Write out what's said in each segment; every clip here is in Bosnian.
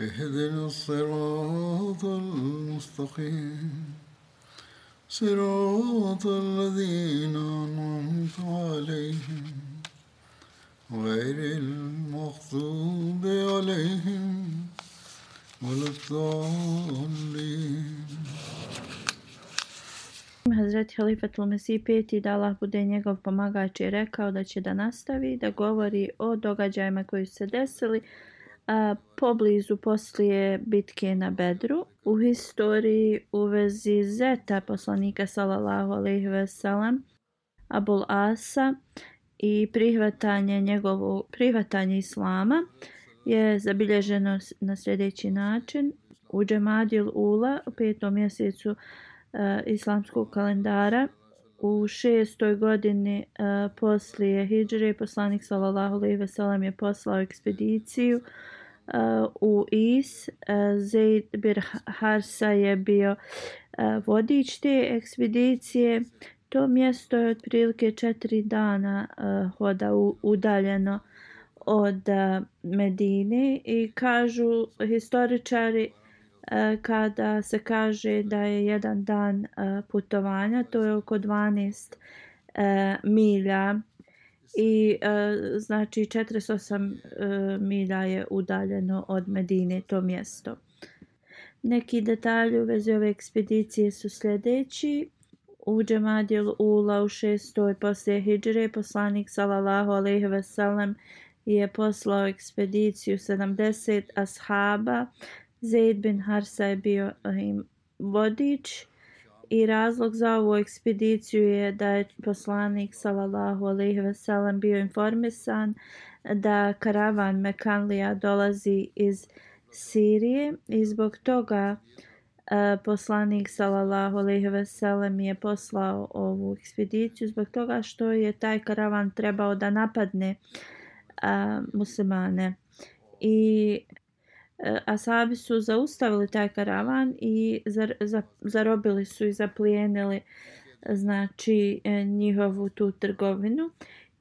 اهدنا الصراط المستقيم صراط الذين أنعمت عليهم غير المغضوب عليهم ولا الضالين Hazreti Halifatul Mesih peti da Allah bude njegov pomagač je rekao da će da nastavi da govori o događajima koji su se desili a, poblizu poslije bitke na Bedru u historiji u vezi zeta poslanika sallallahu alejhi ve sellem Abul Asa i prihvatanje njegovo prihvatanje islama je zabilježeno na sljedeći način. U Džemadil Ula u petom mjesecu uh, islamskog kalendara u šestoj godini uh, poslije Hidžre poslanik sallallahu alejhi ve sellem je poslao ekspediciju uh, u Is eh, Zaid bir Harsa je bio eh, vodič te ekspedicije. To mjesto je otprilike četiri dana eh, hoda udaljeno od Medine i kažu historičari kada se kaže da je jedan dan putovanja, to je oko 12 milja i uh, znači 48 uh, e, milja je udaljeno od Medine to mjesto. Neki detalji u vezi ove ekspedicije su sljedeći u Džemadjel Ula u šestoj poslije Hidžre poslanik sallallahu alejhi ve sellem je poslao ekspediciju 70 ashaba. Zaid bin Harsa je bio im vodič i razlog za ovu ekspediciju je da je poslanik sallallahu alejhi ve sellem bio informisan da karavan Mekanlija dolazi iz Sirije i zbog toga e, poslanik sallallahu alejhi ve sellem je poslao ovu ekspediciju zbog toga što je taj karavan trebao da napadne a, muslimane. I E, asabi su zaustavili taj karavan i zar, za, zarobili su i zaplijenili znači e, njihovu tu trgovinu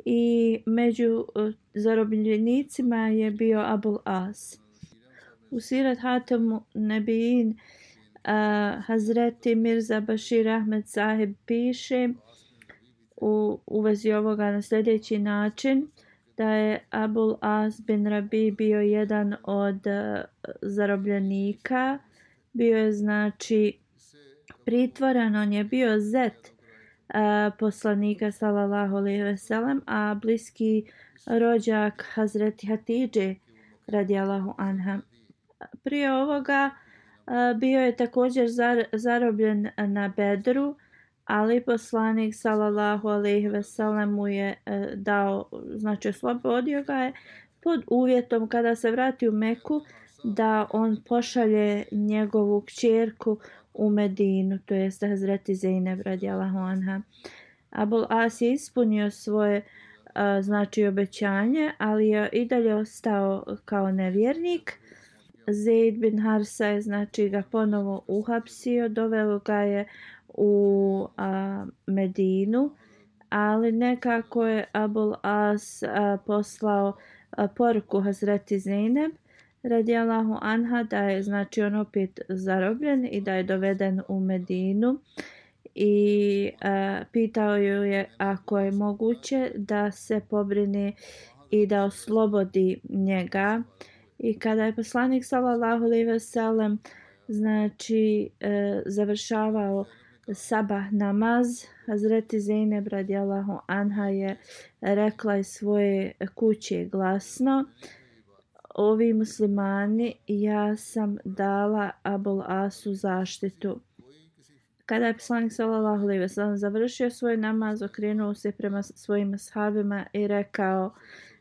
i među e, zarobljenicima je bio Abul As. U Sirat Hatamu Nebijin uh, Hazreti Mirza Bashir Ahmed Sahib piše u, u vezi ovoga na sljedeći način da je Abul As bin Rabi bio jedan od eh, zarobljenika. Bio je znači pritvoren on je bio zet uh, poslanika sallallahu alejhi ve sellem a bliski rođak Hazreti Hatidže radijallahu anha. Prije ovoga eh, bio je također zar, zarobljen na Bedru, ali poslanik sallallahu alejhi ve sellem mu je e, dao znači oslobodio ga je pod uvjetom kada se vrati u Meku da on pošalje njegovu kćerku u Medinu, to jest Hazreti Zeynep radijallahu anha. Abul As je ispunio svoje a, znači obećanje, ali je i dalje ostao kao nevjernik. Zaid bin Harsa je znači ga ponovo uhapsio, doveo ga je u a, Medinu, ali nekako je Abul As a, poslao a, poruku Hazreti Zeynep radijalahu anha da je znači on opet zarobljen i da je doveden u Medinu. I a, pitao ju je ako je moguće da se pobrine i da oslobodi njega. I kada je poslanik sallallahu alejhi ve sellem znači e, završavao sabah namaz, Hazreti Zeynep radijallahu anha je rekla iz svoje kuće glasno ovi muslimani ja sam dala Abul Asu zaštitu. Kada je poslanik sallallahu alejhi ve sellem završio svoj namaz, okrenuo se prema svojim ashabima i rekao: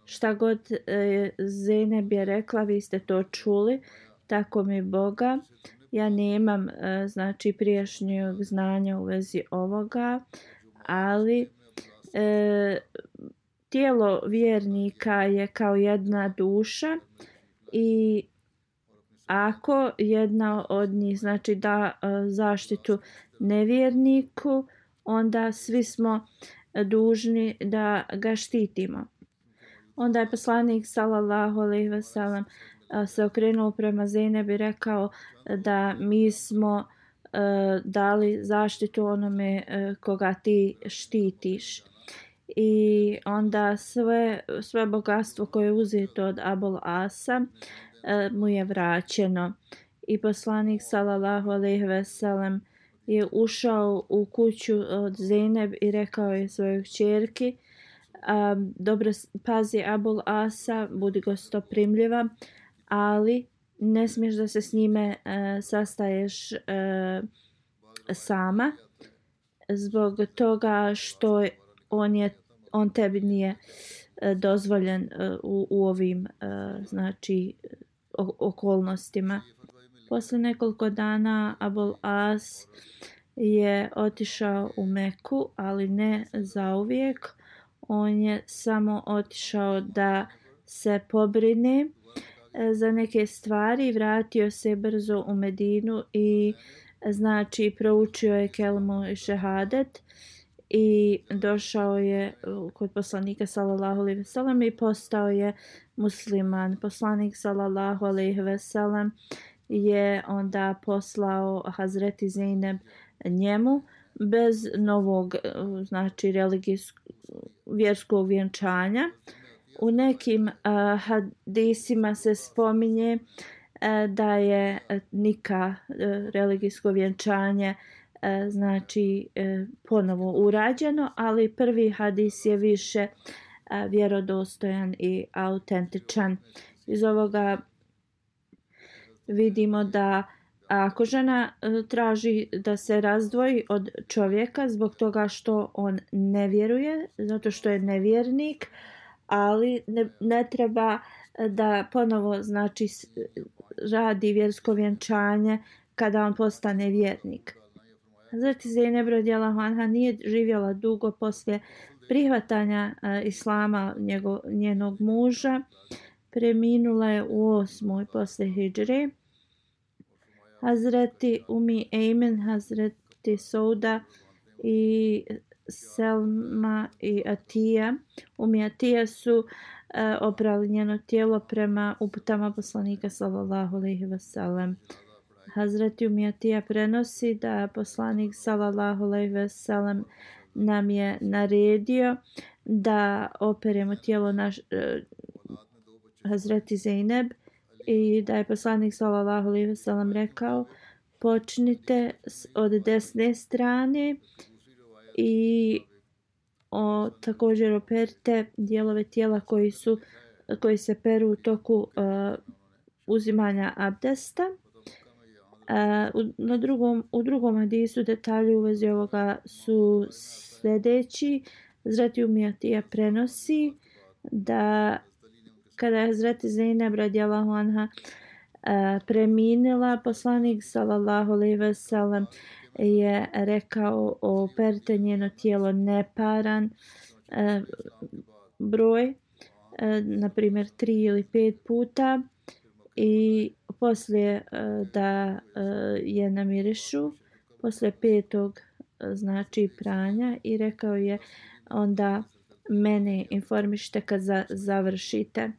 Šta god e, Zeynep je rekla, vi ste to čuli, tako mi Boga. Ja nemam e, znači priješnjeg znanja u vezi ovoga, ali e, tijelo vjernika je kao jedna duša i ako jedna od njih znači da e, zaštitu nevjerniku, onda svi smo dužni da ga štitimo. Onda je poslanik sallallahu alejhi ve sellem se okrenuo prema Zeynep i rekao e, da mi smo e, dali zaštitu onome e, koga ti štitiš. I onda sve, sve bogatstvo koje je uzeto od Abul Asa mu je vraćeno. I poslanik sallallahu alejhi ve sellem je ušao u kuću od Zeynep i rekao je svojoj kćerki dobro pazi Abul Asa, budi gostoprimljiva, ali ne smiješ da se s njime e, sastaješ e, sama zbog toga što on je on tebi nije e, dozvoljen e, u, u ovim e, znači okolnostima. Posle nekoliko dana Abul As je otišao u Meku, ali ne za uvijek on je samo otišao da se pobrine E, za neke stvari, vratio se brzo u Medinu i znači proučio je kelmu i šehadet i došao je e, kod poslanika sallallahu alejhi ve sellem i postao je musliman. Poslanik sallallahu alejhi ve sellem je onda poslao Hazreti Zeynep njemu bez novog e, znači religijskog vjerskog vjenčanja. U nekim uh, hadisima se spominje uh, da je eh, nika uh, religijsko vjenčanje uh, znači uh, ponovo urađeno, ali prvi hadis je više uh, vjerodostojan i autentičan. Iz ovoga vidimo da ako žena traži da se razdvoji od čovjeka zbog toga što on ne vjeruje, zato što je nevjernik, ali ne, ne treba eh, da ponovo znači radi vjersko vjenčanje kada on postane vjernik. Zrti Zeynep Rodjela Hanha nije živjela dugo poslije prihvatanja eh, islama njego, njenog muža. Preminula je u osmoj poslije hijđre. Hazreti Umi Eimen, Hazreti Souda i Selma i Atija. Umi Atija su e, oprali njeno tijelo prema uputama poslanika sallallahu alaihi wasallam. Hazreti Umjatija prenosi da poslanik sallallahu alaihi wasallam nam je naredio da operemo tijelo naš, e, uh, Hazreti Zeyneb i da je poslanik sallallahu alejhi ve sellem rekao počnite od desne strane i o, također operite dijelove tijela koji su koji se peru u toku uh, uzimanja abdesta. Uh, u, na drugom, u drugom hadisu detalji u vezi ovoga su sljedeći. Zrati umijatija prenosi da kada je Hazreti Zeynep radijallahu anha uh, preminila, poslanik sallallahu alejhi ve sellem je rekao o perte njeno tijelo neparan e, broj, e, na primjer tri ili pet puta i poslije e, da e, je namirišu, poslije petog e, znači pranja i rekao je onda mene informišite kad za, završite.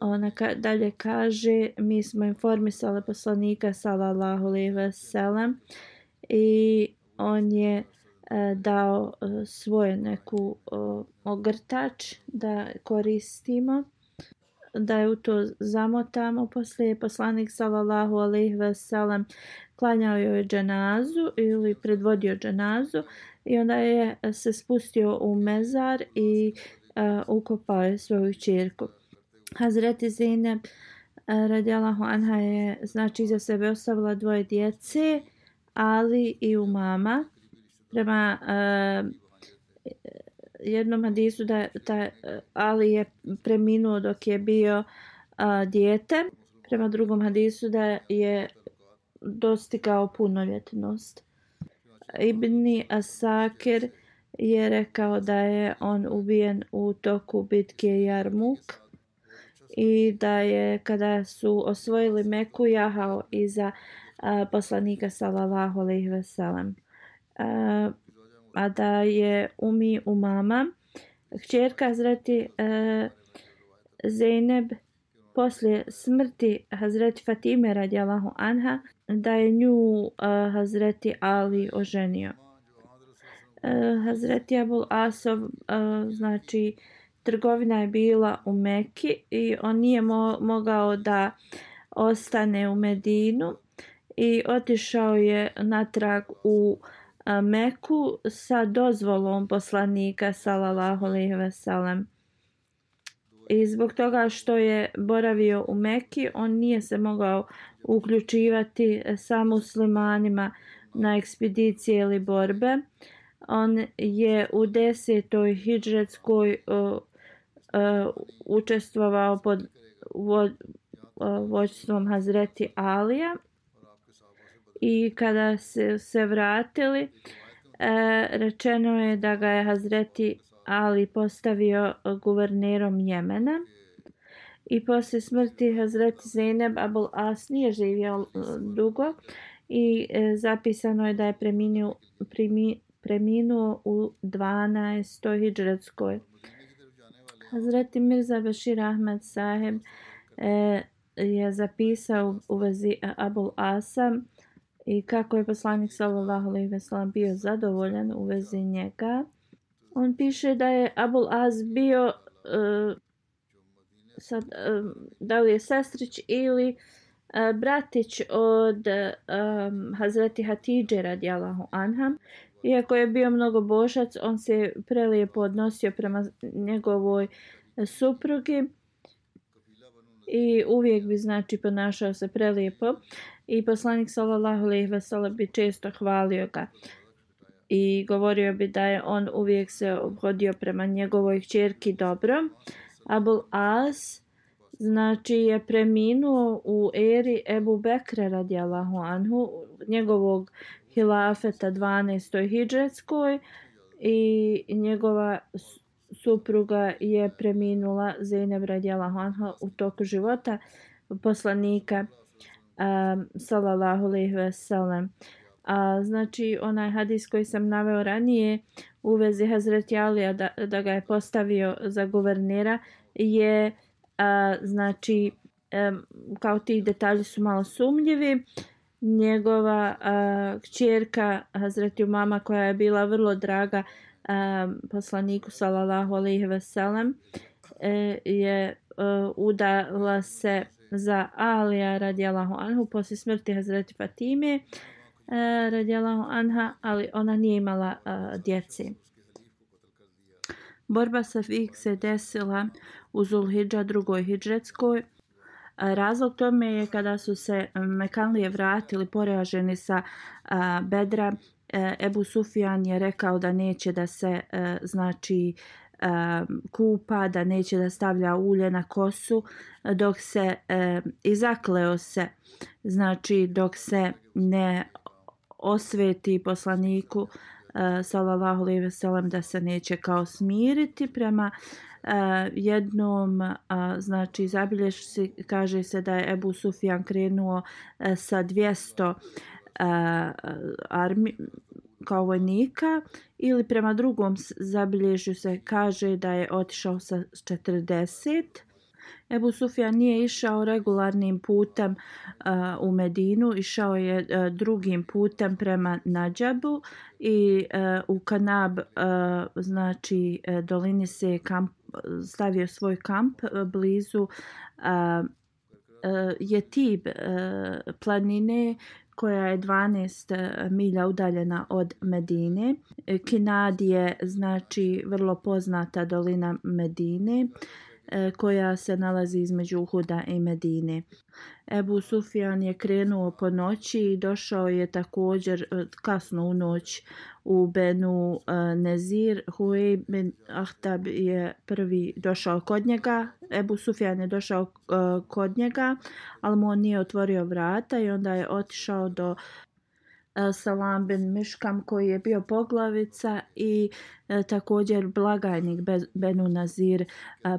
Ona ka, dalje kaže, mi smo informisali poslanika sallallahu alejhi ve sellem i on je e, dao e, svoju neku e, ogrtač da koristimo. da je u to zamotamo. Poslije je poslanik sallallahu alejhi ve sellem klanjao joj dženazu ili predvodio dženazu i onda je se spustio u mezar i uh, ukopao je svoju ćerku. Hazreti Zineb uh, radijallahu anha je znači za sebe ostavila dvoje djece, Ali i u mama. Prema uh, jednom hadisu da ta eh, Ali je preminuo dok je bio uh, dijete. Prema drugom hadisu da je dostigao punoljetnost. Ibni Asakir je rekao da je on ubijen u toku bitke Jarmuk i da je kada su osvojili Meku jahao iza a, poslanika sallallahu alejhi ve sellem. A da je Umi Umama kćerka Hazreti Zeyneb poslije smrti Hazreti Fatime radijallahu anha da je nju uh, Hazreti Ali oženio. Uh, Hazreti Abul Asov, uh, znači, trgovina je bila u Meki i on nije mo mogao da ostane u Medinu i otišao je natrag u Meku sa dozvolom poslanika sallallahu alejhi ve sellem. I zbog toga što je boravio u Meki, on nije se mogao uključivati sa muslimanima na ekspedicije ili borbe. On je u desetoj hidžretskoj uh, uh, učestvovao pod vo, uh, vođstvom Hazreti Alija i kada se, se vratili e, rečeno je da ga je Hazreti Ali postavio guvernerom Jemena i posle smrti Hazreti Zeynep Abul As nije živio e, dugo i e, zapisano je da je preminuo, primi, preminuo u 12. hijđretskoj. Hazreti Mirza Bashir Ahmed Saheb e, je zapisao u vezi Abul Asa i kako je poslanik sallallahu alejhi ve sellem bio zadovoljan u vezi njega. On piše da je Abul Az bio uh, sad, uh, da li je sestrić ili uh, bratić od um, Hazreti Hatidže radijalahu anha. Iako je bio mnogo božac, on se prelijepo odnosio prema njegovoj suprugi i uvijek bi znači ponašao se prelijepo i poslanik sallallahu alejhi ve sellem bi često hvalio ga i govorio bi da je on uvijek se obhodio prema njegovoj kćerki dobro. Abul As znači je preminuo u eri Ebu Bekra radijallahu anhu, njegovog hilafeta 12. hidžetskoj i njegova supruga je preminula Zeynep radijallahu anha u toku života poslanika um, sallallahu alejhi ve sellem. A, znači, onaj hadis koji sam naveo ranije u vezi Hazreti Alija da, da ga je postavio za guvernera je, a, znači, um, kao ti detalji su malo sumljivi. Njegova a, kćerka Hazreti Umama koja je bila vrlo draga a, poslaniku sallallahu alejhi veselem e, je a, udala se za Alija radijalahu anhu poslije smrti Hazreti Fatime E, radijalahu anha, ali ona nije imala e, djece. djeci. Borba sa Fik se desila u Zulhidža drugoj hidžretskoj. E, razlog tome je kada su se Mekanlije vratili poraženi sa e, Bedra, Ebu Sufjan je rekao da neće da se uh, znači uh, kupa, da neće da stavlja ulje na kosu, dok se i izakleo se, znači dok se ne osveti poslaniku uh, sallallahu alejhi ve sellem da se neće kao smiriti prema uh, jednom uh, znači zabilješ se kaže se da je Ebu Sufjan krenuo uh, sa 200 uh, armi kao vojnika ili prema drugom zabilježju se kaže da je otišao sa 40 Ebu Sufjan nije išao regularnim putem uh, u Medinu, išao je uh, drugim putem prema Nađabu i uh, u Kanab, uh, znači uh, dolini se kamp, stavio svoj kamp uh, blizu uh, a, e, Jetib uh, planine koja je 12 e, milja udaljena od Medine. E, Kinad je znači vrlo poznata dolina Medine E, koja se nalazi između Uhuda i Medine. Ebu Sufjan je krenuo po noći i došao je također e, kasno u noć u Benu e, Nezir. Huej bin Ahtab je prvi došao kod njega. Ebu Sufjan je došao kod njega, ali mu on nije otvorio vrata i onda je otišao do E, Salam bin Miškam koji je bio poglavica i e, također blagajnik Benu Nazir e,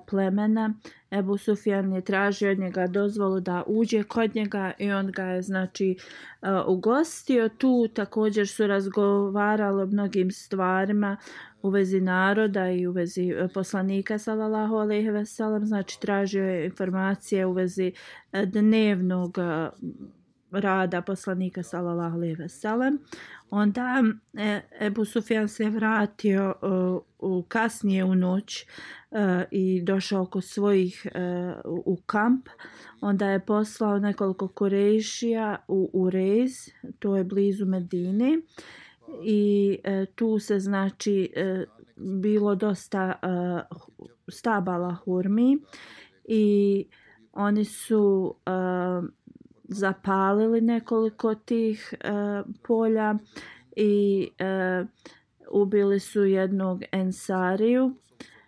plemena. Ebu Sufjan je tražio od njega dozvolu da uđe kod njega i on ga je znači e, ugostio. Tu također su razgovarali o mnogim stvarima u vezi naroda i u vezi e, poslanika sallallahu alejhi ve sellem znači tražio je informacije u vezi e, dnevnog rada poslanika sallallahu alejhi ve sellem. Onda e, Ebu Sufjan se vratio e, u kasnije u noć e, i došao kod svojih e, u kamp. Onda je poslao nekoliko kurešija u Urez to je blizu Medine. I tu se znači bilo dosta stabala hurmi. I oni su zapalili nekoliko tih e, polja i e, ubili su jednog ensariju.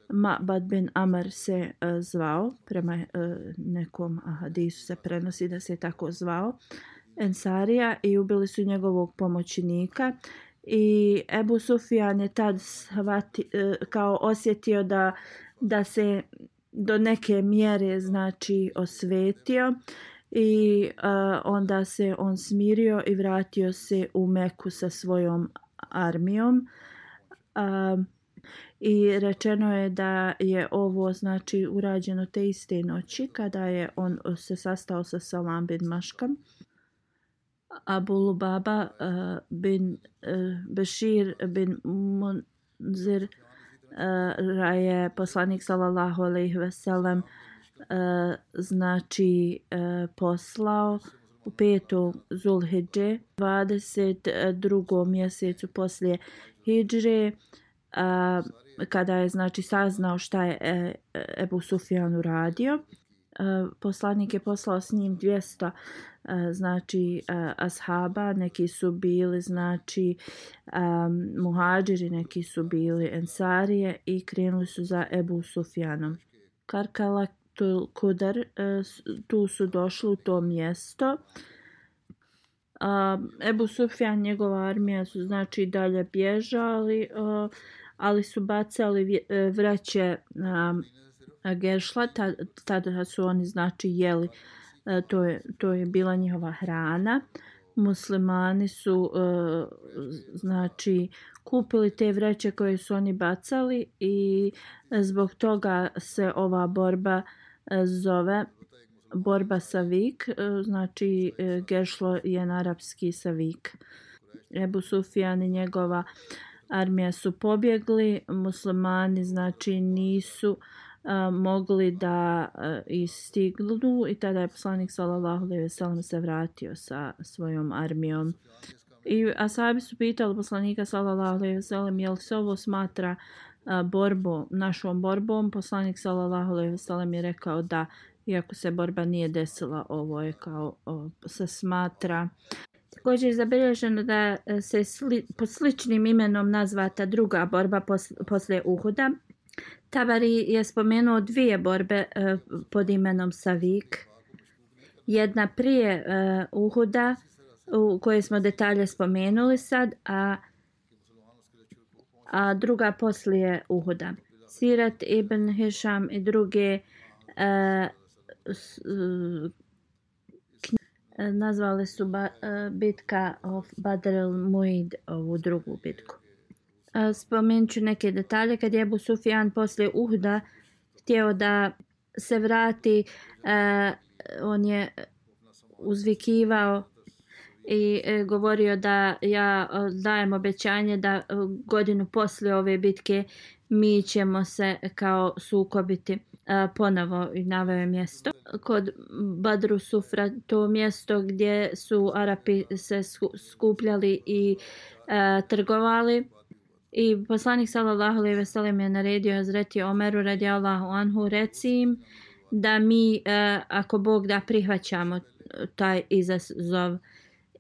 Ma'bad bin Amar se e, zvao, prema e, nekom hadisu se prenosi da se tako zvao, Ensarija i ubili su njegovog pomoćnika i Ebu Sufjan je tad shvati, e, kao osjetio da, da se do neke mjere znači osvetio i uh, onda se on smirio i vratio se u Meku sa svojom armijom. Uh, I rečeno je da je ovo znači urađeno te iste noći kada je on se sastao sa Salam bin Maškam. Abu Baba uh, e, bin uh, Bešir bin Munzir uh, je poslanik sallallahu alejhi ve sellem uh, E, znači e, poslao u petu Zulhidže, 22. mjesecu poslije Hidžre, a, kada je znači saznao šta je e, Ebu Sufjan uradio. Uh, e, poslanik je poslao s njim 200 uh, znači uh, ashaba, neki su bili znači um, muhađiri, neki su bili ensarije i krenuli su za Ebu Sufjanom. Karkala Kudar, e, tu su došli u to mjesto. Ebu Sufjan, njegova armija su znači dalje bježali, e, ali su bacali e, vreće Geršla, tada su oni znači jeli, to je, to je bila njihova hrana. Muslimani su znači kupili te vreće koje su oni bacali i zbog toga se ova borba uh, E, zove borba sa vik, e, znači e, Gešlo je na arapski sa vik. Ebu Sufjan i njegova armija su pobjegli, muslimani znači nisu a, mogli da a, istignu i tada je poslanik sallallahu alejhi ve sellem se vratio sa svojom armijom. I asabi su pitali poslanika sallallahu alejhi ve sellem jel se ovo smatra borbu, našom borbom. Poslanik sallallahu alejhi ve sellem je rekao da iako se borba nije desila, ovo je kao o, se smatra. Također je zabilježeno da e, se sli, pod sličnim imenom nazvata druga borba pos, posle Uhuda. Tabari je spomenuo dvije borbe e, pod imenom Savik. Jedna prije e, Uhuda, u koje smo detalje spomenuli sad, a a druga poslije Uhuda. Sirat ibn Hisham i druge e, s, e, e nazvali su ba, e, bitka of Badr al-Muid, ovu drugu bitku. E, spomenut ću neke detalje. Kad je Abu Sufjan poslije Uhuda htio da se vrati, e, on je uzvikivao i e, govorio da ja e, dajem obećanje da e, godinu posle ove bitke mi ćemo se kao sukobiti e, ponovo i naveo mjesto. Kod Badru Sufra, to mjesto gdje su Arapi se skupljali i e, trgovali. I poslanik sallallahu alejhi ve sellem je naredio Hazreti Omeru radijallahu anhu reci im da mi e, ako Bog da prihvaćamo taj izazov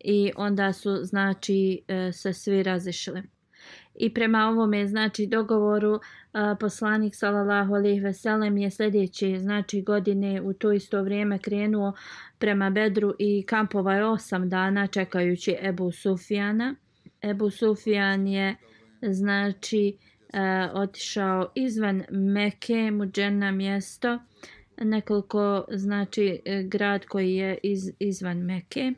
i onda su znači e, se svi razišli. I prema ovome znači dogovoru e, poslanik sallallahu alejhi ve sellem je sljedeće znači godine u to isto vrijeme krenuo prema Bedru i kampovao je osam dana čekajući Ebu Sufjana. Ebu Sufjan je znači e, otišao izvan Mekke, muđena mjesto, nekoliko znači grad koji je iz, izvan Mekke.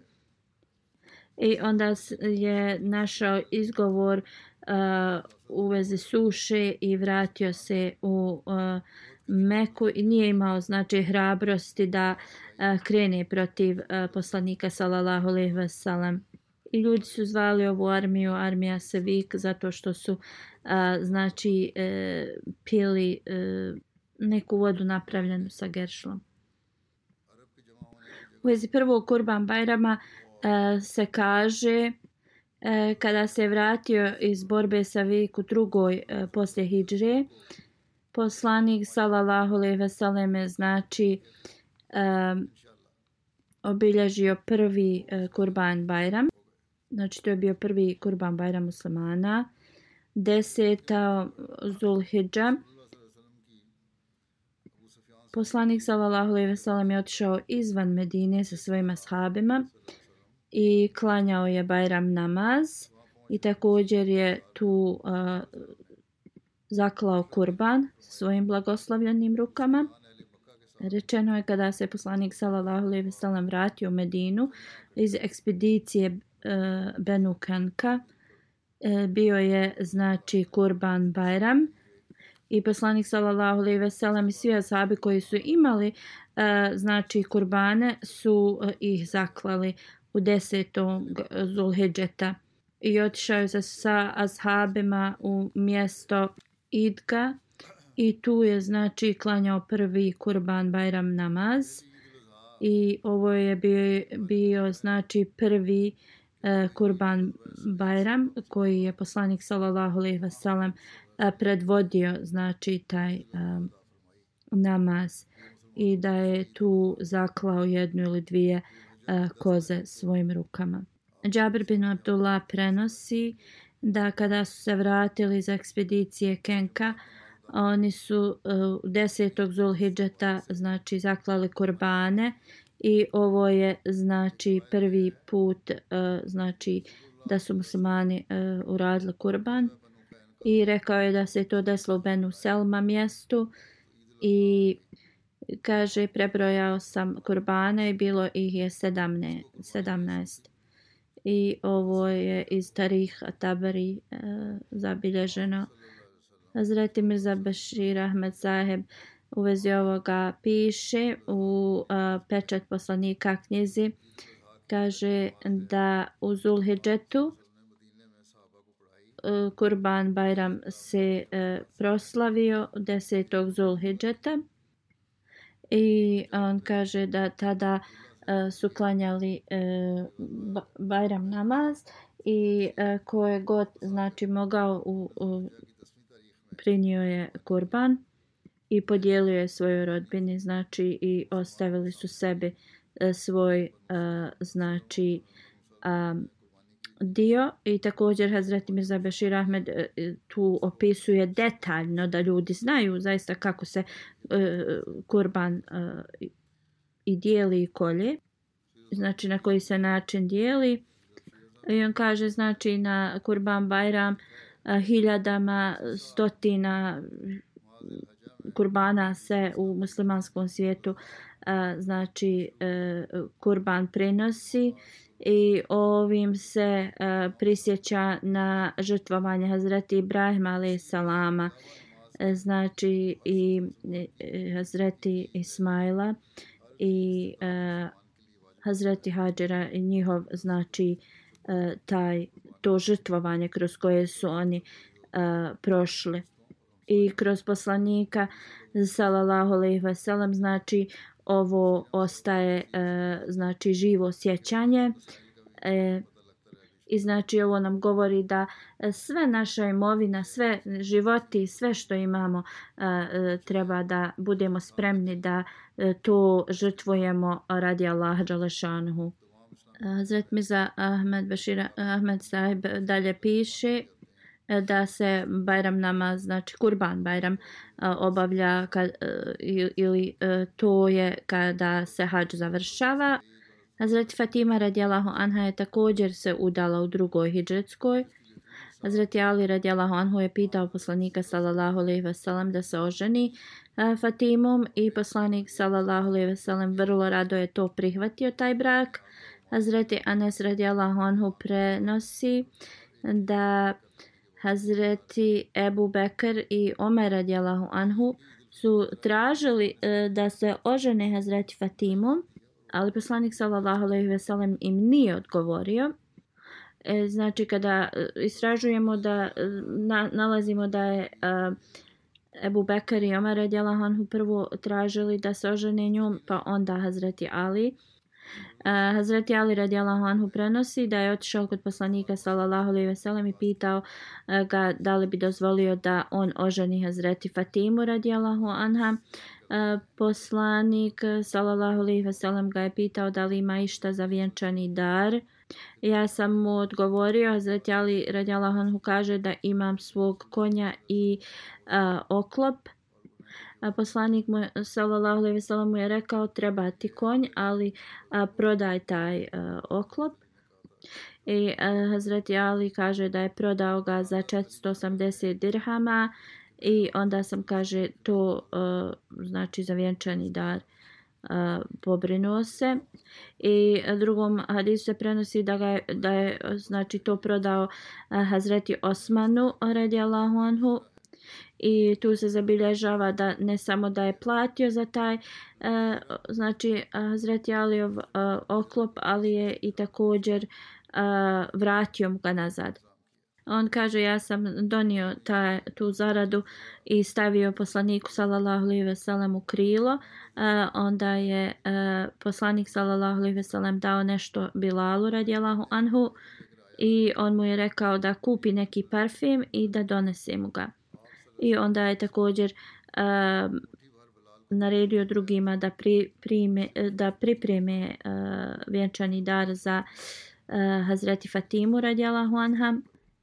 I onda je našao izgovor uh, u vezi suše i vratio se u uh, Meku i nije imao znači hrabrosti da uh, krene protiv uh, poslanika sallallahu alejhi ve sellem. I ljudi su zvali ovu armiju armija Sevik zato što su uh, znači uh, pili uh, neku vodu napravljenu sa geršlom. U vezi prvog kurban Bajrama uh, E, se kaže e, kada se vratio iz borbe sa Viku drugoj e, poslije Hidžre, poslanik sallallahu alejhi ve selleme znači e, obilježio prvi Kurban Bajram. Znači to je bio prvi Kurban Bajram muslimana. Deseta Zulhidža. Poslanik sallallahu alejhi ve sellem je otišao izvan Medine sa svojim ashabima i klanjao je Bajram namaz i također je tu uh, zaklao kurban svojim blagoslovljenim rukama. Rečeno je kada se poslanik sallallahu alejhi ve sellem vratio u Medinu iz ekspedicije uh, Benu Kanka uh, bio je znači kurban Bajram i poslanik sallallahu alejhi ve sellem i svi ashabi koji su imali e, znači kurbane su e, ih zaklali u desetom Zulhidžeta i otišao je sa ashabima u mjesto Idga i tu je znači klanjao prvi kurban Bajram namaz i ovo je bio, bio znači prvi e, kurban Bajram koji je poslanik sallallahu alejhi ve sellem e, predvodio znači taj um, namaz i da je tu zaklao jednu ili dvije uh, E, koze svojim rukama. Džabir bin Abdullah prenosi da kada su se vratili iz ekspedicije Kenka, oni su e, u desetog Zulhidžeta znači zaklali kurbane i ovo je znači prvi put e, znači da su muslimani uradili kurban i rekao je da se to desilo u Benu Selma mjestu i kaže prebrojao sam kurbane i bilo ih je 17. 17. I ovo je iz Tarih Tabari e, zabilježeno. Hazreti Mirza Bashir Ahmed Saheb u vezi ovoga piše u e, pečat poslanika knjizi kaže da u Zulhidžetu e, Kurban Bajram se e, proslavio 10. Zulhidžeta i on kaže da tada uh, su klanjali uh, Bajram namaz i uh, ko je god znači mogao u, u, prinio je kurban i podijelio je svojoj rodbini znači i ostavili su sebi uh, svoj uh, znači um, dio i također Hazreti Mirza Bešir Ahmed e, e, tu opisuje detaljno da ljudi znaju zaista kako se e, kurban uh, i dijeli i kolje znači na koji se način dijeli. I on kaže znači na kurban Bajram hiljadama stotina kurbana se u muslimanskom svijetu znači kurban prenosi i ovim se uh, prisjeća na žrtvovanje Hazreti Ibrahima alaih salama e, znači i, i Hazreti Ismaila i uh, Hazreti Hadžera i njihov znači uh, taj to žrtvovanje kroz koje su oni uh, prošli. I kroz poslanika sallallahu alejhi ve sellem znači ovo ostaje e, znači živo sjećanje e, I znači ovo nam govori da e, sve naša imovina, sve životi, sve što imamo e, e, treba da budemo spremni da to žrtvujemo radi Allaha Đalešanhu. Zret Miza Ahmed Bashir Ahmed Sahib dalje piše E, da se Bajram nama, znači Kurban Bajram e, obavlja kad, e, ili to je kada se hađ završava. Hazreti Fatima radijalahu anha je također se udala u drugoj hijđetskoj. Hazreti Ali radijalahu anhu je pitao poslanika sallallahu alaihi wasallam da se oženi Fatimom i poslanik sallallahu alaihi wasallam vrlo rado je to prihvatio taj brak. Hazreti Anas radijalahu anhu prenosi da Hazreti Ebu Bekr i Omer radijalahu anhu su tražili e, da se ožene Hazreti Fatimom ali poslanik sallallahu alejhi ve sellem im nije odgovorio. E, znači kada e, istražujemo da e, na, nalazimo da je e, Ebu Bekr i Omer radijalahu anhu prvo tražili da se ožene njom, pa onda Hazreti Ali. Uh, Hazreti Ali radijallahu anhu prenosi da je otišao kod poslanika sallallahu alejhi ve sellem i pitao uh, ga da li bi dozvolio da on oženi Hazreti Fatimu radijallahu anha. Uh, poslanik sallallahu alejhi ve sellem ga je pitao da li ima išta za vjenčani dar. Ja sam mu odgovorio, Hazreti Ali radijallahu anhu kaže da imam svog konja i uh, oklop. A poslanik mu sallallahu alejhi ve sellem mu je rekao treba ti konj, ali a, prodaj taj a, oklop. I a, Hazreti Ali kaže da je prodao ga za 480 dirhama i onda sam kaže to a, znači za vjenčani dar uh, pobrinuo se i drugom hadisu se prenosi da ga je, da je znači to prodao Hazreti Osmanu radijallahu anhu i tu se zabilježava da ne samo da je platio za taj e, znači e, Hazreti Aliov e, oklop ali je i također e, vratio mu ga nazad On kaže ja sam donio ta, tu zaradu i stavio poslaniku sallallahu alejhi ve sellem u krilo. e, onda je e, poslanik sallallahu alejhi ve sellem dao nešto Bilalu radijallahu anhu i on mu je rekao da kupi neki parfem i da donese mu ga. I onda je također uh, naredio drugima da pri, prime, da pripreme uh, vjenčani dar za uh, Hazreti Fatimu radijalahu anha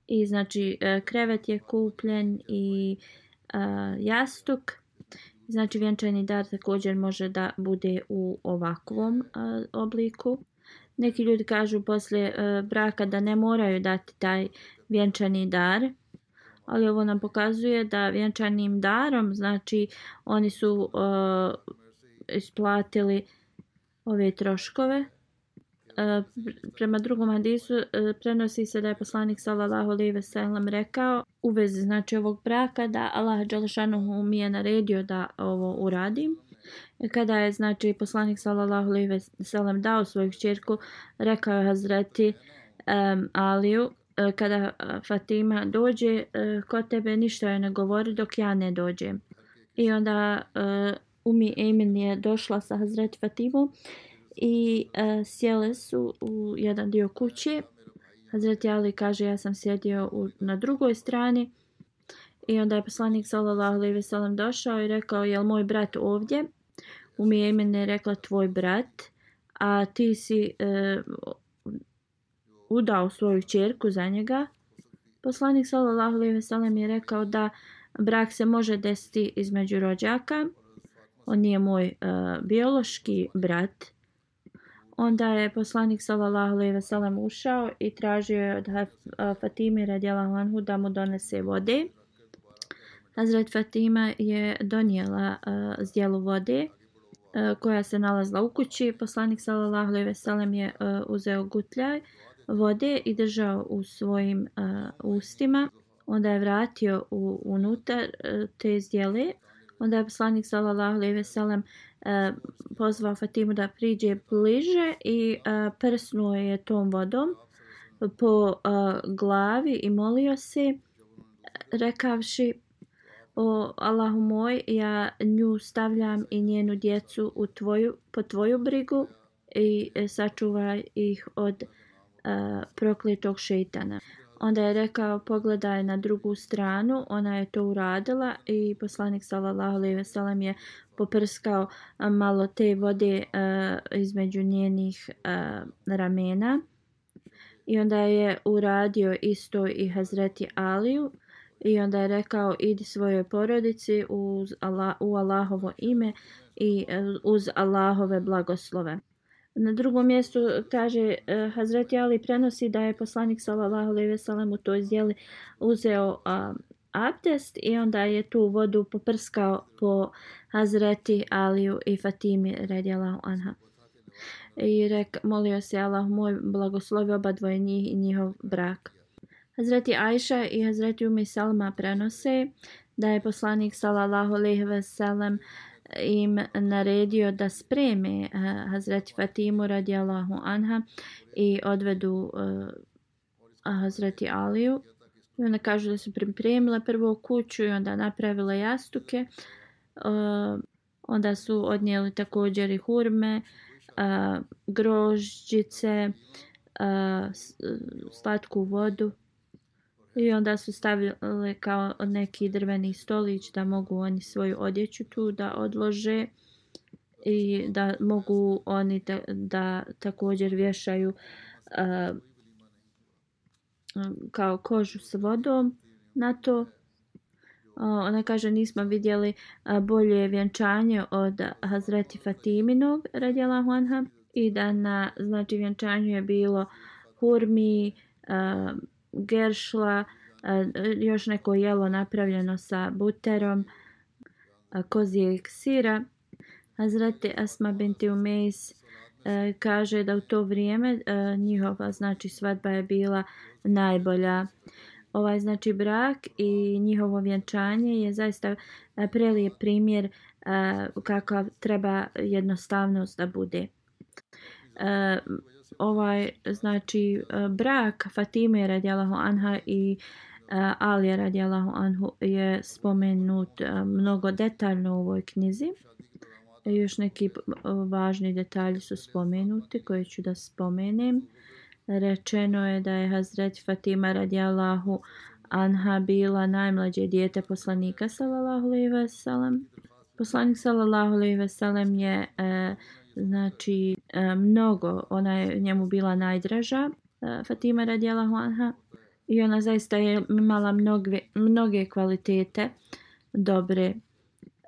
i znači uh, krevet je kupljen i uh, jastuk. Znači vjenčani dar također može da bude u ovakvom uh, obliku. Neki ljudi kažu poslije uh, braka da ne moraju dati taj vjenčani dar. Ali ovo nam pokazuje da vjenčanim darom, znači oni su uh, isplatili ove troškove. Uh, prema drugom hadisu uh, prenosi se da je poslanik sallallahu alejhi ve sellem rekao u vezi znači ovog braka da Allah dželešanu mi je naredio da ovo uradim. E, kada je znači poslanik sallallahu alejhi ve sellem dao svoju ćerku, rekao je Hazreti um, Aliju E, kada e, Fatima dođe e, kod tebe ništa joj ne govori dok ja ne dođem. I onda Umi Emin je došla sa Hazret Fatimom i sjele su u jedan dio kuće. Hazret Ali kaže ja sam sjedio u, na drugoj strani i onda je poslanik sallallahu alejhi ve sellem došao i rekao jel moj brat ovdje? Umi Emin je rekla tvoj brat, a ti si uh, udao svoju ćerku za njega. Poslanik sallallahu alejhi ve sellem je rekao da brak se može desiti između rođaka. On nije moj uh, biološki brat, Onda je poslanik sallallahu alejhi ve sellem ušao i tražio je od e, Fatime radijallahu anhu da mu donese vode. Hazret Fatima je donijela e, uh, zdjelu vode uh, koja se nalazila u kući. Poslanik sallallahu alejhi ve sellem je uh, uzeo gutljaj vode i držao u svojim uh, ustima. Onda je vratio u, unutar uh, te zdjele. Onda je poslanik sallallahu alejhi ve sellem uh, pozvao Fatimu da priđe bliže i uh, prsnuo je tom vodom po uh, glavi i molio se rekavši o Allahu moj ja nju stavljam i njenu djecu u tvoju po tvoju brigu i sačuvaj ih od uh, prokletog šeitana. Onda je rekao pogledaj na drugu stranu, ona je to uradila i poslanik sallallahu alejhi ve sellem je poprskao malo te vode uh, između njenih uh, ramena. I onda je uradio isto i Hazreti Aliju i onda je rekao idi svojoj porodici uz Allah, u Allahovo ime i uz Allahove blagoslove. Na drugom mjestu kaže uh, Hazreti Ali prenosi da je poslanik sallallahu alejhi ve sellem u toj zdjeli uzeo uh, abdest i onda je tu vodu poprskao po Hazreti Aliju i Fatimi radijallahu anha. I rek, molio se Allah moj blagoslovi oba dvoje njih i njihov brak. Hazreti Ajša i Hazreti Umi Salma prenose da je poslanik sallallahu alejhi ve sellem uh, im naredio da spreme eh, Hazreti Fatimu radijallahu anha i odvedu eh, Hazreti Aliju. I onda kažu da su pripremile prvo kuću i onda napravile jastuke. Eh, onda su odnijeli također i hurme, grožđice, slatku vodu. I onda su stavili kao neki drveni stolić da mogu oni svoju odjeću tu da odlože i da mogu oni da, da također vješaju uh, kao kožu s vodom na to. Uh, ona kaže nismo vidjeli uh, bolje vjenčanje od Hazreti Fatiminog radjela Huanha i da na znači vjenčanju je bilo hurmi, uh, geršla, još neko jelo napravljeno sa buterom, kozijeg sira. Hazreti Asma binti Umejs kaže da u to vrijeme njihova znači svadba je bila najbolja. Ovaj znači brak i njihovo vjenčanje je zaista prelijep primjer kako treba jednostavnost da bude ovaj znači e, brak Fatime radijallahu anha i e, uh, Ali radijallahu anhu je spomenut uh, mnogo detaljno u ovoj knjizi. I još neki uh, važni detalji su spomenuti koje ću da spomenem. Rečeno je da je Hazret Fatima radijallahu anha bila najmlađe dijete poslanika sallallahu alejhi ve sellem. Poslanik sallallahu alejhi ve sellem je uh, znači e, mnogo, ona je njemu bila najdraža, e, Fatima radijala Huanha, i ona zaista je imala mnoge, mnoge kvalitete dobre.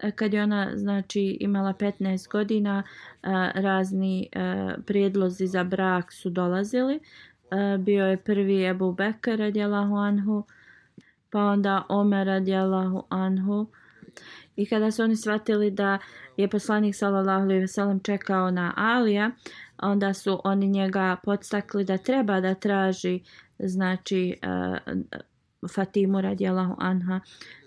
E, kad je ona znači imala 15 godina, razni prijedlozi za brak su dolazili. Bio je prvi Ebu Bekr radijalahu anhu, pa onda Omer radijalahu anhu. I kada su oni shvatili da je poslanik sallallahu alejhi ve sellem čekao na Alija, onda su oni njega podstakli da treba da traži znači uh, Fatimu radijallahu anha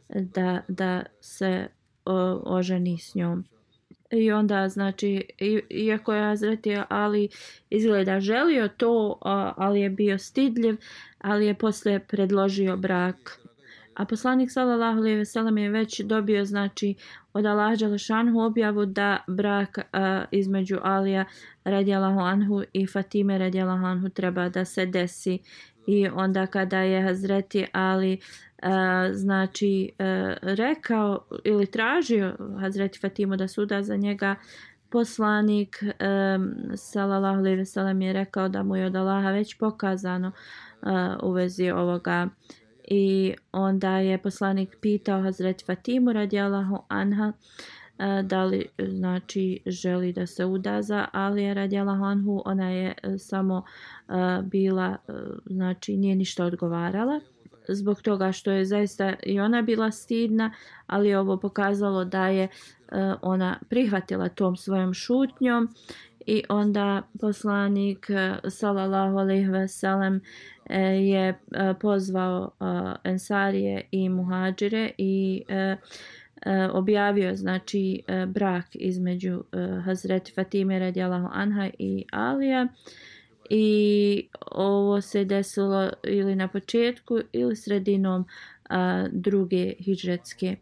da, da se uh, oženi s njom. I onda, znači, iako je Azreti Ali izgleda želio to, ali je bio stidljiv, ali je posle predložio brak A poslanik sallallahu alejhi ve sellem je već dobio znači od Allaha dželešanu objavu da brak a, između Alija radijallahu anhu i Fatime radijallahu anhu treba da se desi. I onda kada je Hazreti Ali a, znači a, rekao ili tražio Hazreti Fatimu da suda za njega poslanik um, sallallahu alejhi ve sellem je rekao da mu je od Allaha već pokazano uh, u vezi ovoga I onda je poslanik pitao Hazret Fatimu radijalahu anha e, da li znači želi da se uda za Alija radijalahu anhu. Ona je e, samo e, bila, znači nije ništa odgovarala zbog toga što je zaista i ona bila stidna, ali ovo pokazalo da je ona prihvatila tom svojom šutnjom i onda poslanik e, sallallahu alejhi ve sellem e, je e, pozvao Ensarije i muhadžire i objavio znači brak između Hazreti Fatime radijallahu anha i Alija i ovo se desilo ili na početku ili sredinom a, druge hidžretske.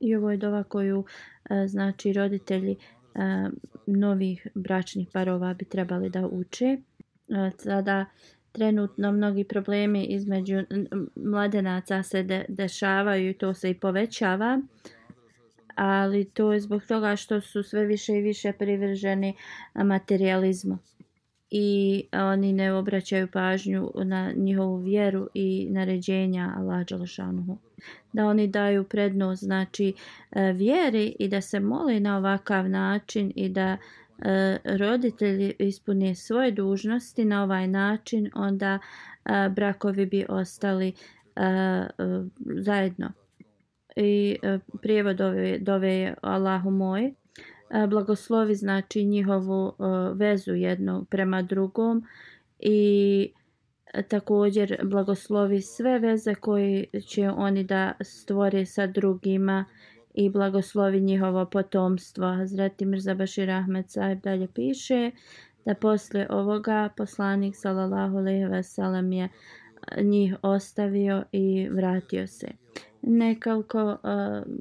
I ovo je dova koju a, znači roditelji a, novih bračnih parova bi trebali da uče. A, sada trenutno mnogi problemi između mladenaca se de, dešavaju i to se i povećava. Ali to je zbog toga što su sve više i više privrženi materializmu i oni ne obraćaju pažnju na njihovu vjeru i naređenja Allah Đalašanuhu. Da oni daju prednost znači e, vjeri i da se mole na ovakav način i da e, roditelji ispune svoje dužnosti na ovaj način, onda e, brakovi bi ostali e, e, zajedno. I prijevod ove, dove je Allahu moj, blagoslovi znači njihovu vezu jedno prema drugom i također blagoslovi sve veze koje će oni da stvore sa drugima i blagoslovi njihovo potomstvo. Hazreti Mirza Bashir Ahmed Saib dalje piše da posle ovoga poslanik sallallahu alejhi ve sellem je njih ostavio i vratio se nekoliko, uh,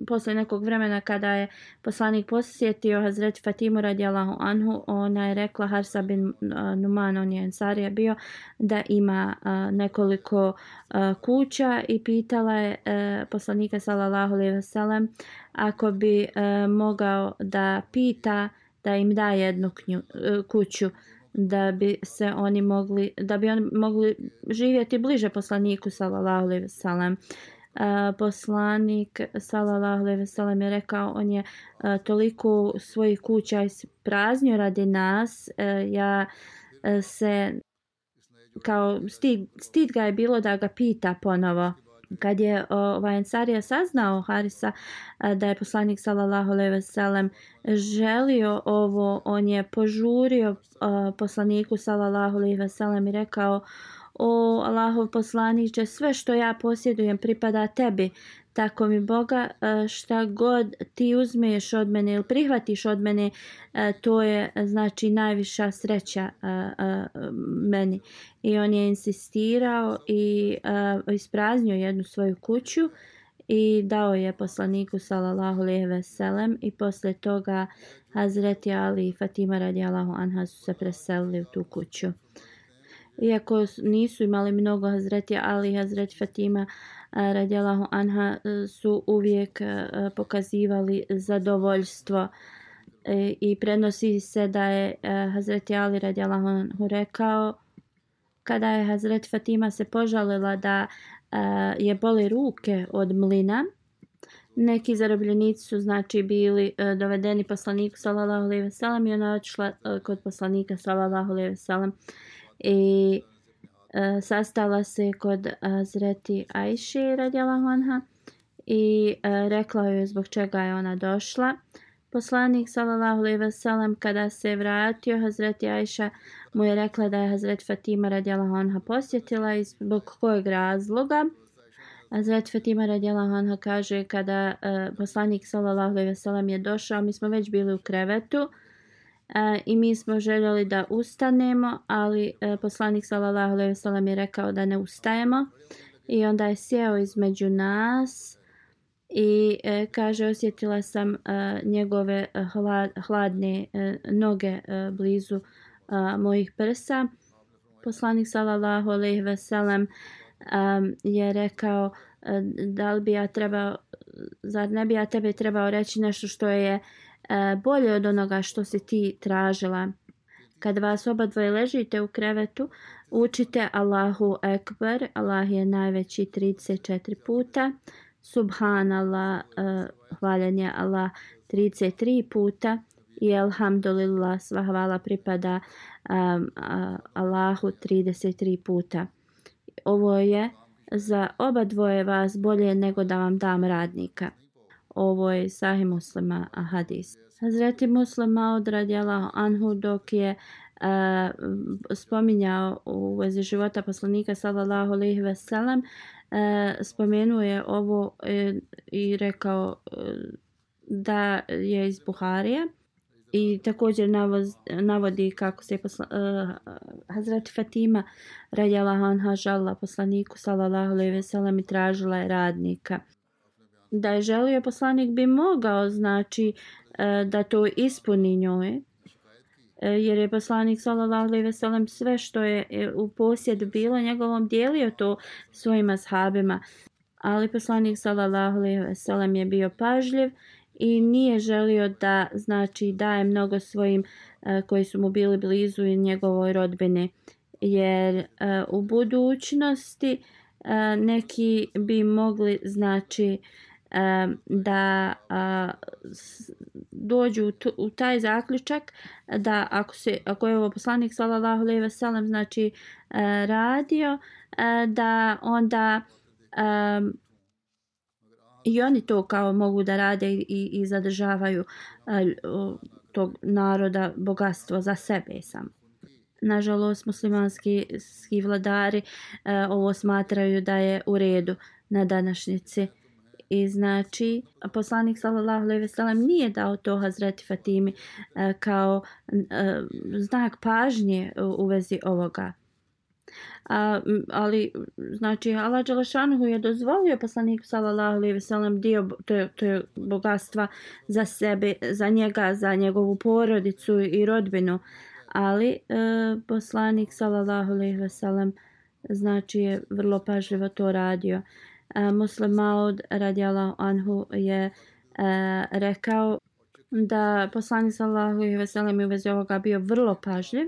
posle nekog vremena kada je poslanik posjetio Hazreti Fatimu radijalahu anhu, ona je rekla Harsa bin uh, Numan, on je ensarija bio, da ima uh, nekoliko uh, kuća i pitala je uh, poslanika sallallahu alaihi wasallam ako bi uh, mogao da pita da im da jednu knju, uh, kuću da bi se oni mogli da bi oni mogli živjeti bliže poslaniku sallallahu alejhi ve sellem poslanik sallallahu alejhi ve sellem je rekao on je uh, toliko svojih kuća ispraznio radi nas uh, ja e, se kao stid, stid ga je bilo da ga pita ponovo. Kad je ovaj Ansarija saznao Harisa da je poslanik sallallahu alejhi ve sellem želio ovo on je požurio poslaniku sallallahu alejhi ve sellem i rekao O Allahov poslaniće, sve što ja posjedujem pripada tebi. Tako mi Boga, e, šta god ti uzmeš od mene ili prihvatiš od mene, e, to je znači najviša sreća e, meni. I on je insistirao i ispraznio jednu svoju kuću i dao je poslaniku sallallahu alejhi ve sellem i posle toga Hazreti Ali i Fatima radijallahu anha su se preselili u tu kuću iako nisu imali mnogo Hazreti Ali i Hazreti Fatima eh, radijalahu anha eh, su uvijek eh, pokazivali zadovoljstvo. E, I prenosi se da je Hazreti Ali radijalahu anhu rekao kada je Hazreti Fatima se požalila da je boli ruke od mlina neki zarobljenici su znači bili dovedeni poslaniku sallallahu alejhi ve sellem i ona otišla kod poslanika sallallahu alejhi ve sellem i e, sastala se kod e, Azreti Ajši radjala Honha i e, rekla joj zbog čega je ona došla. Poslanik sallallahu alejhi ve sellem kada se vratio Hazreti Ajša mu je rekla da je Hazret Fatima radjala Honha posjetila i zbog kojeg razloga. Hazret Fatima radjala Honha kaže kada uh, poslanik sallallahu alejhi ve sellem je došao mi smo već bili u krevetu e, i mi smo željeli da ustanemo, ali e, poslanik sallallahu alejhi ve sellem je rekao da ne ustajemo i onda je sjeo između nas i e, kaže osjetila sam e, njegove e, hlad, hladne e, noge e, blizu e, mojih prsa. Poslanik sallallahu alejhi ve sellem um, je rekao e, da li bi ja trebao zar ne bi ja tebe trebao reći nešto što je uh, e, E, bolje od onoga što si ti tražila. Kad vas oba dvoje ležite u krevetu, učite Allahu Ekber, Allah je najveći 34 puta, Subhanallah, e, hvaljen je Allah 33 puta i Alhamdulillah, sva hvala pripada um, Allahu 33 puta. Ovo je za oba dvoje vas bolje nego da vam dam radnika ovo je sahih muslima hadis. Hazreti muslima odradjala anhu dok je uh, spominjao u vezi života poslanika sallallahu alejhi ve sellem spomenuo je ovo e, i rekao e, da je iz Buharije i također navoz, navodi kako se posla, e, uh, Hazrat Fatima radjala anha žalila poslaniku sallallahu alejhi ve sellem i tražila je radnika da je želio poslanik bi mogao znači e, da to ispuni njoj e, jer je poslanik sallallahu alejhi ve sellem sve što je e, u posjed bilo njegovom dijelio to svojim ashabima. Ali poslanik sallallahu alejhi ve sellem je bio pažljiv i nije želio da znači daje mnogo svojim koji su mu bili blizu i njegovoj rodbini. Jer u budućnosti neki bi mogli znači da dođu u taj zaključak da ako se ako je ovo poslanik sallallahu alejhi ve sellem znači e, radio e, da onda i oni to kao mogu da rade i, i zadržavaju e, tog naroda bogatstvo za sebe sam. Nažalost, muslimanski vladari ovo smatraju da je u redu na današnjici. I znači, poslanik sallallahu alejhi ve sellem nije dao to Hazreti Fatimi e, kao e, znak pažnje u, u vezi ovoga. A, ali znači Allah Đelešanuhu je dozvolio poslaniku sallallahu alejhi ve sellem dio to, to je bogatstva za sebe, za njega, za njegovu porodicu i rodbinu. Ali e, poslanik sallallahu alejhi ve sellem znači je vrlo pažljivo to radio. Muslim Maud radijallahu anhu je e, rekao da poslanik sallallahu alejhi ve sellem u vezi ovoga bio vrlo pažljiv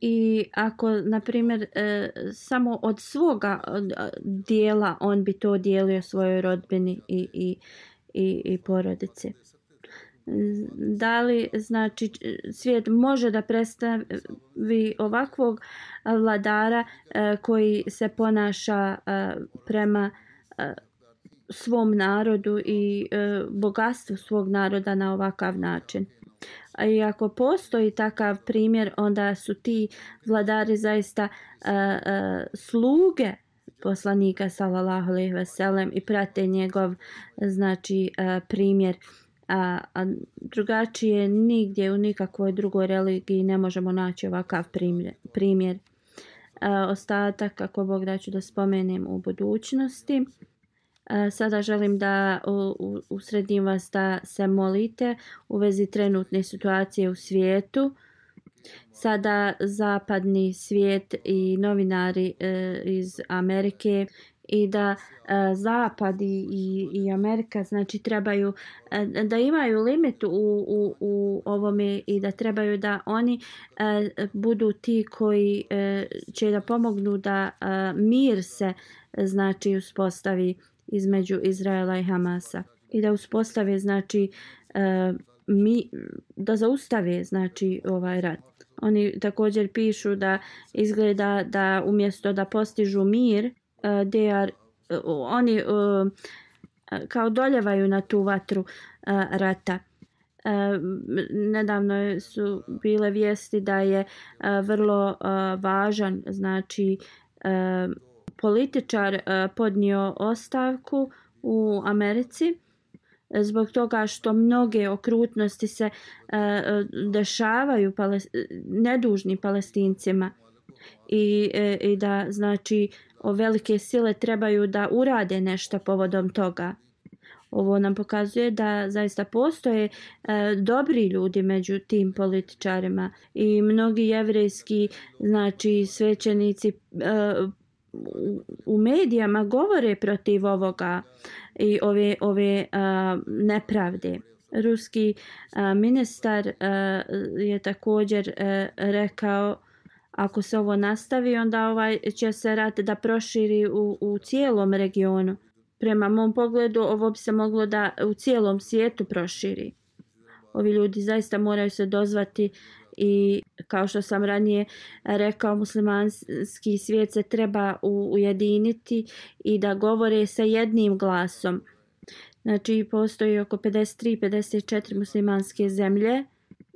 i ako na primjer e, samo od svoga dijela on bi to dijelio svojoj rodbini i i i i porodici da li znači svijet može da predstavi ovakvog vladara e, koji se ponaša e, prema e, svom narodu i e, bogatstvu svog naroda na ovakav način? I ako postoji takav primjer, onda su ti vladari zaista e, e, sluge poslanika sallallahu alejhi ve sellem i prate njegov znači e, primjer a, a drugačije nigdje u nikakvoj drugoj religiji ne možemo naći ovakav primjer primjer a, ostatak ako Bog da ću da spomenem u budućnosti Sada želim da usredim vas da se molite u vezi trenutne situacije u svijetu. Sada zapadni svijet i novinari e, iz Amerike i da e, zapad i, i Amerika znači trebaju e, da imaju limit u, u, u ovome i da trebaju da oni e, budu ti koji e, će da pomognu da e, mir se znači uspostavi između Izraela i Hamasa i da uspostave znači e, mi da zaustave znači ovaj rat. Oni također pišu da izgleda da umjesto da postižu mir, uh, they are, uh, oni uh, kao doljevaju na tu vatru uh, rata. Uh, nedavno su bile vijesti da je uh, vrlo uh, važan znači uh, političar uh, podnio ostavku u Americi zbog toga što mnoge okrutnosti se uh, dešavaju pales nedužnim palestincima i, i da znači o velike sile trebaju da urade nešto povodom toga. Ovo nam pokazuje da zaista postoje e, dobri ljudi među tim političarima i mnogi jevrejski znači svećenici e, u medijama govore protiv ovoga i ove ove uh, nepravde. Ruski uh, ministar uh, je također uh, rekao ako se ovo nastavi onda ovaj će se rat da proširi u, u cijelom regionu. Prema mom pogledu ovo bi se moglo da u cijelom svijetu proširi. Ovi ljudi zaista moraju se dozvati i kao što sam ranije rekao muslimanski svijet se treba ujediniti i da govore sa jednim glasom. Znači postoji oko 53-54 muslimanske zemlje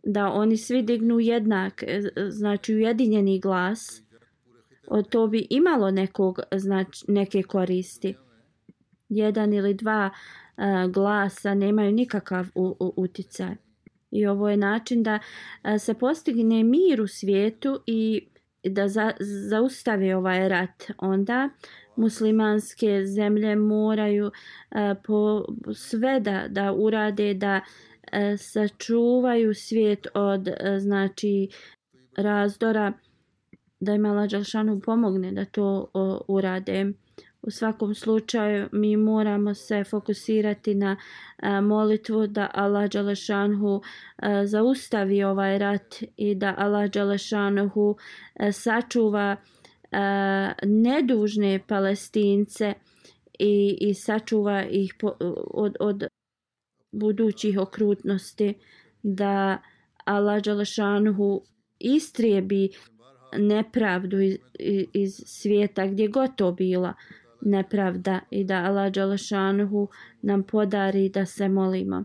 da oni svi dignu jednak, e, znači ujedinjeni glas to bi imalo nekog, znači, neke koristi. Jedan ili dva a, glasa nemaju nikakav u, u, uticaj. I ovo je način da a, se postigne mir u svijetu i da za, zaustavi ovaj rat. Onda muslimanske zemlje moraju a, po sve da, da urade da a, E, sačuvaju svijet od e, znači razdora da im Allah Đalšanu pomogne da to o, urade. U svakom slučaju mi moramo se fokusirati na a, molitvu da Allah Đalešanu zaustavi ovaj rat i da Allah Đalešanu sačuva a, nedužne palestince i, i sačuva ih po, od, od budućih okrutnosti da Allah Đalešanuhu istrijebi nepravdu iz, iz svijeta gdje god bila nepravda i da Allah Đalešanuhu nam podari da se molimo.